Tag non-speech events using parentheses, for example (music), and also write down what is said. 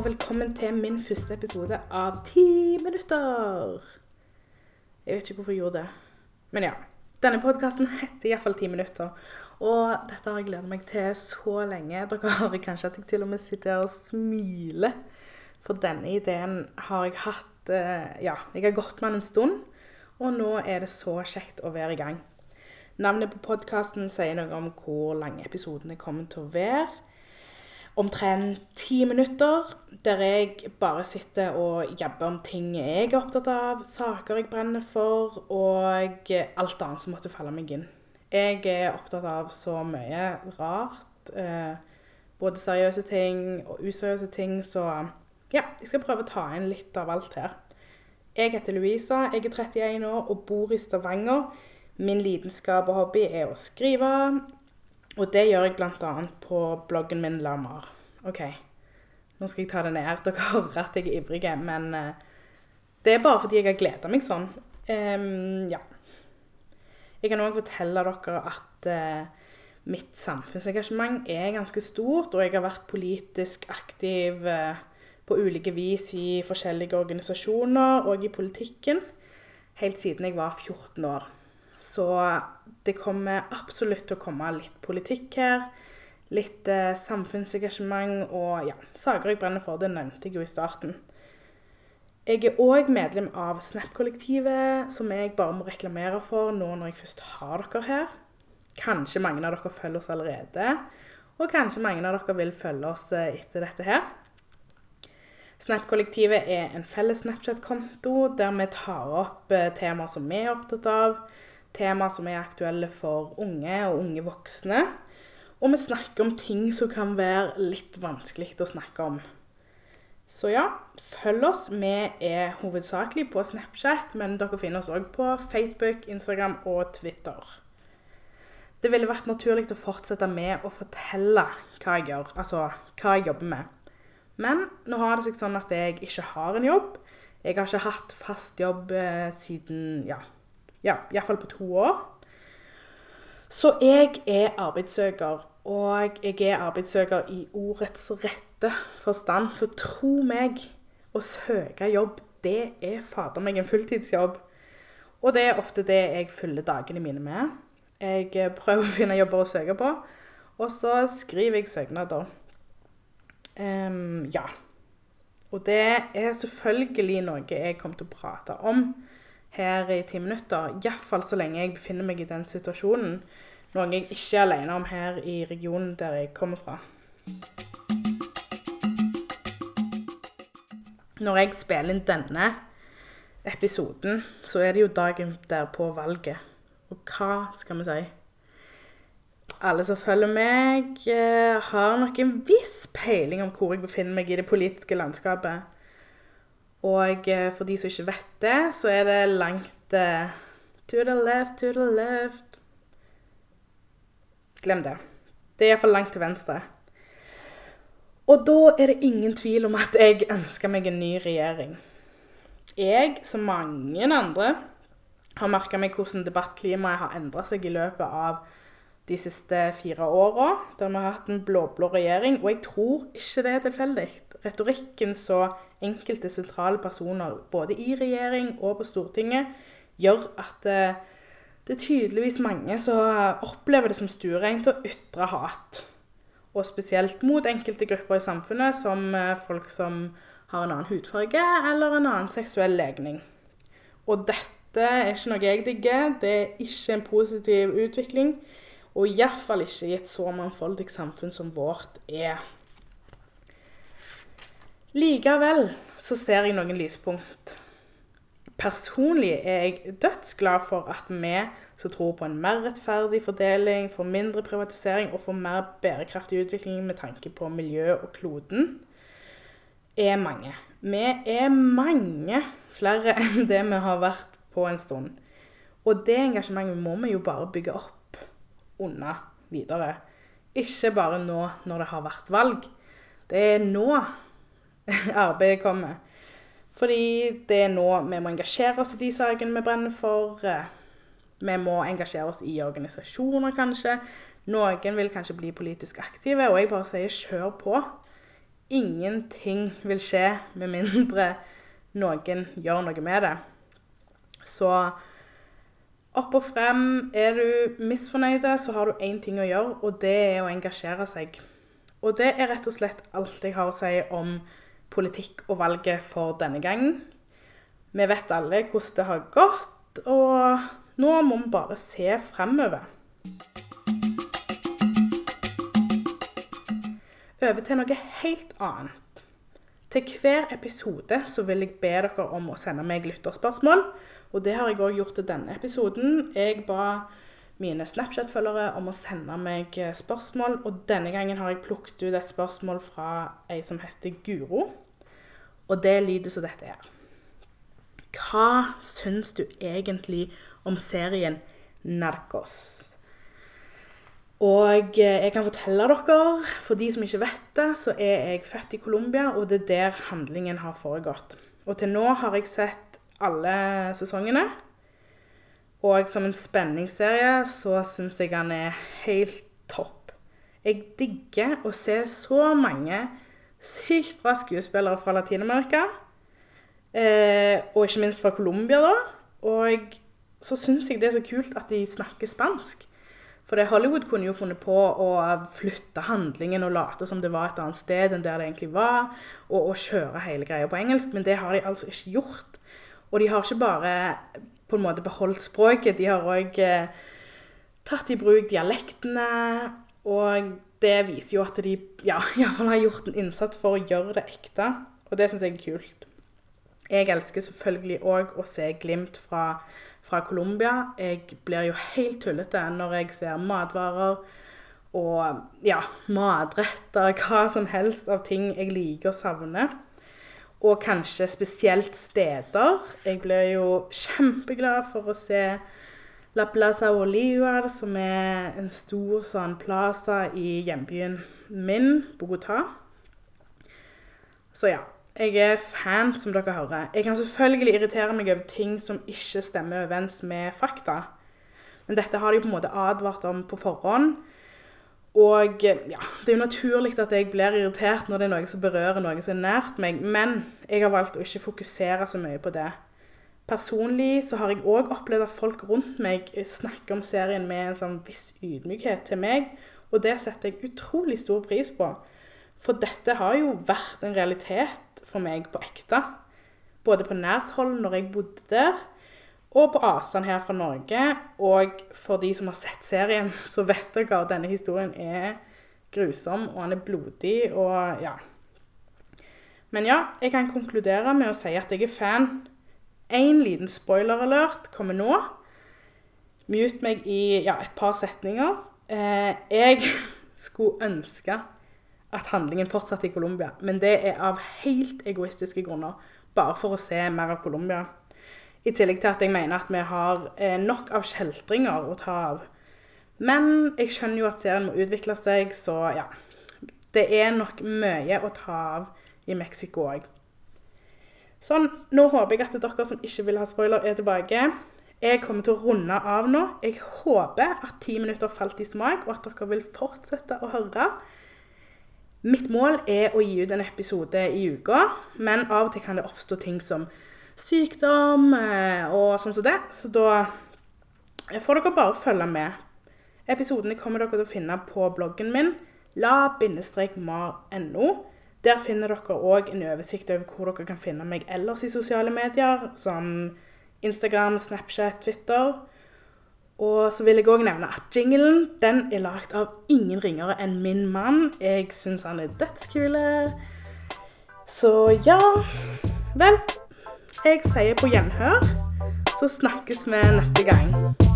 og velkommen til min første episode av Ti minutter. Jeg vet ikke hvorfor jeg gjorde det, men ja. Denne podkasten heter iallfall Ti minutter, og dette har jeg gledet meg til så lenge. Dere har kanskje at jeg til og med sitter her og smiler, for denne ideen har jeg hatt eh, Ja, jeg har gått med den en stund, og nå er det så kjekt å være i gang. Navnet på podkasten sier noe om hvor lange episodene kommer til å være omtrent ti minutter der jeg bare sitter og jabber om ting jeg er opptatt av, saker jeg brenner for, og alt annet som måtte falle meg inn. Jeg er opptatt av så mye rart. Eh, både seriøse ting og useriøse ting, så ja, jeg skal prøve å ta inn litt av alt her. Jeg heter Louisa, jeg er 31 år og bor i Stavanger. Min lidenskap og hobby er å skrive, og det gjør jeg bl.a. på bloggen min Lamar. OK, nå skal jeg ta det ned. (laughs) Dere hører at jeg er ivrig, men uh, det er bare fordi jeg har gleda meg sånn. Um, ja. Jeg kan òg fortelle dere at uh, mitt samfunnsengasjement er ganske stort, og jeg har vært politisk aktiv uh, på ulike vis i forskjellige organisasjoner og i politikken helt siden jeg var 14 år. Så det kommer absolutt til å komme litt politikk her. Litt eh, samfunnsengasjement og ja, saker jeg brenner for. Det nevnte jeg jo i starten. Jeg er òg medlem av Snap-kollektivet, som jeg bare må reklamere for nå når jeg først har dere her. Kanskje mange av dere følger oss allerede, og kanskje mange av dere vil følge oss eh, etter dette her. Snap-kollektivet er en felles Snapchat-konto der vi tar opp eh, temaer som vi er opptatt av, temaer som er aktuelle for unge og unge voksne. Og vi snakker om ting som kan være litt vanskelig å snakke om. Så ja, følg oss. Vi er hovedsakelig på Snapchat, men dere finner oss òg på Facebook, Instagram og Twitter. Det ville vært naturlig å fortsette med å fortelle hva jeg gjør, altså hva jeg jobber med. Men nå har det seg sånn at jeg ikke har en jobb. Jeg har ikke hatt fast jobb eh, siden ja, ja, iallfall på to år. Så jeg er arbeidssøker, og jeg er arbeidssøker i ordets rette forstand. For tro meg, å søke jobb, det er fader meg en fulltidsjobb. Og det er ofte det jeg fyller dagene mine med. Jeg prøver å finne jobber å søke på, og så skriver jeg søknader. Um, ja. Og det er selvfølgelig noe jeg kommer til å prate om her i ti minutter. Iallfall så lenge jeg befinner meg i den situasjonen. Noe jeg ikke er alene om her i regionen der jeg kommer fra. Når jeg spiller inn denne episoden, så er det jo dagen derpå valget. Og hva skal vi si? Alle som følger meg, eh, har nok en viss peiling om hvor jeg befinner meg i det politiske landskapet. Og eh, for de som ikke vet det, så er det langt uh, To the left, to the left Glem det. Det er iallfall langt til venstre. Og da er det ingen tvil om at jeg ønsker meg en ny regjering. Jeg, som mange andre, har merka meg hvordan debattklimaet har endra seg i løpet av de siste fire åra, der vi har hatt en blå-blå regjering. Og jeg tror ikke det er tilfeldig. Retorikken så enkelte sentrale personer, både i regjering og på Stortinget, gjør at det, det er tydeligvis mange som opplever det som stuereint å ytre hat. Og spesielt mot enkelte grupper i samfunnet, som eh, folk som har en annen hudfarge eller en annen seksuell legning. Og dette er ikke noe jeg digger. Det er ikke en positiv utvikling. Og iallfall ikke i et så mangfoldig samfunn som vårt er. Likevel så ser jeg noen lyspunkt. Personlig er jeg dødsglad for at vi som tror på en mer rettferdig fordeling, for mindre privatisering og for mer bærekraftig utvikling med tanke på miljø og kloden, er mange. Vi er mange flere (laughs) enn det vi har vært på en stund. Og det engasjementet må vi jo bare bygge opp unna videre. Ikke bare nå når det har vært valg. Det er nå (laughs) arbeidet kommer. Fordi det er nå vi må engasjere oss i de sakene vi brenner for. Vi må engasjere oss i organisasjoner, kanskje. Noen vil kanskje bli politisk aktive, og jeg bare sier kjør på. ingenting vil skje med mindre noen gjør noe med det. Så opp og frem. Er du misfornøyd, så har du én ting å gjøre, og det er å engasjere seg. Og det er rett og slett alt jeg har å si om politikk og valget for denne gangen. Vi vet alle hvordan det har gått, og nå må vi bare se fremover. Over til noe helt annet. Til hver episode så vil jeg be dere om å sende meg lytterspørsmål. Og det har jeg òg gjort til denne episoden. Jeg ba mine Snapchat-følgere om å sende meg eh, spørsmål, og denne gangen har jeg plukket ut et spørsmål fra ei som heter Guro. Og det lyder som dette her. Hva syns du egentlig om serien Narcos? Og eh, jeg kan fortelle dere, for de som ikke vet det, så er jeg født i Colombia, og det er der handlingen har foregått. Og til nå har jeg sett alle sesongene. Og som en spenningsserie så syns jeg han er helt topp. Jeg digger å se så mange sykt bra skuespillere fra Latin-Amerika. Eh, og ikke minst fra Colombia, da. Og så syns jeg det er så kult at de snakker spansk. For det Hollywood kunne jo funnet på å flytte handlingen og late som det var et annet sted enn der det egentlig var, og, og kjøre hele greia på engelsk, men det har de altså ikke gjort. Og de har ikke bare på en måte beholdt språket, de har òg eh, tatt i bruk dialektene, og det viser jo at de ja, (laughs) iallfall har gjort en innsats for å gjøre det ekte, og det syns jeg er kult. Jeg elsker selvfølgelig òg å se glimt fra, fra Colombia. Jeg blir jo helt tullete når jeg ser matvarer og ja, matretter, hva som helst av ting jeg liker og savner. Og kanskje spesielt steder. Jeg blir jo kjempeglad for å se La Plaza Olivar, som er en stor sånn plaza i hjembyen min, Bogotá. Så ja, jeg er fan, som dere hører. Jeg kan selvfølgelig irritere meg over ting som ikke stemmer overens med fakta. Men dette har de på en måte advart om på forhånd. Og ja, det er jo naturlig at jeg blir irritert når det er noe som berører noe som er nært meg, men jeg har valgt å ikke fokusere så mye på det. Personlig så har jeg òg opplevd at folk rundt meg snakker om serien med en sånn viss ydmykhet til meg, og det setter jeg utrolig stor pris på. For dette har jo vært en realitet for meg på ekte. Både på nært hold når jeg bodde der, og på avstand her fra Norge. Og for de som har sett serien, (laughs) så vet dere at denne historien er grusom, og han er blodig, og ja. Men ja, jeg kan konkludere med å si at jeg er fan. En liten spoiler-alert kommer nå. Mute meg i ja, et par setninger. Eh, jeg (laughs) skulle ønske at handlingen fortsatte i Colombia. Men det er av helt egoistiske grunner. Bare for å se mer av Colombia. I tillegg til at jeg mener at vi har eh, nok av kjeltringer å ta av. Men jeg skjønner jo at serien må utvikle seg, så ja. Det er nok mye å ta av i Mexico òg. Sånn, nå håper jeg at dere som ikke vil ha spoiler, er tilbake. Jeg kommer til å runde av nå. Jeg håper at ti minutter falt i smak, og at dere vil fortsette å høre. Mitt mål er å gi ut en episode i uka, men av og til kan det oppstå ting som sykdom eh, og sånn som det. Så da får dere bare følge med. Episodene kommer dere til å finne på bloggen min la-mar.no. Der finner dere òg en oversikt over hvor dere kan finne meg ellers i sosiale medier, som Instagram, Snapchat, Twitter. Og så vil jeg òg nevne at jinglen den er lagd av ingen ringere enn min mann. Jeg syns han er dødskul. Så ja Vel, jeg sier på gjenhør. Så snakkes vi neste gang.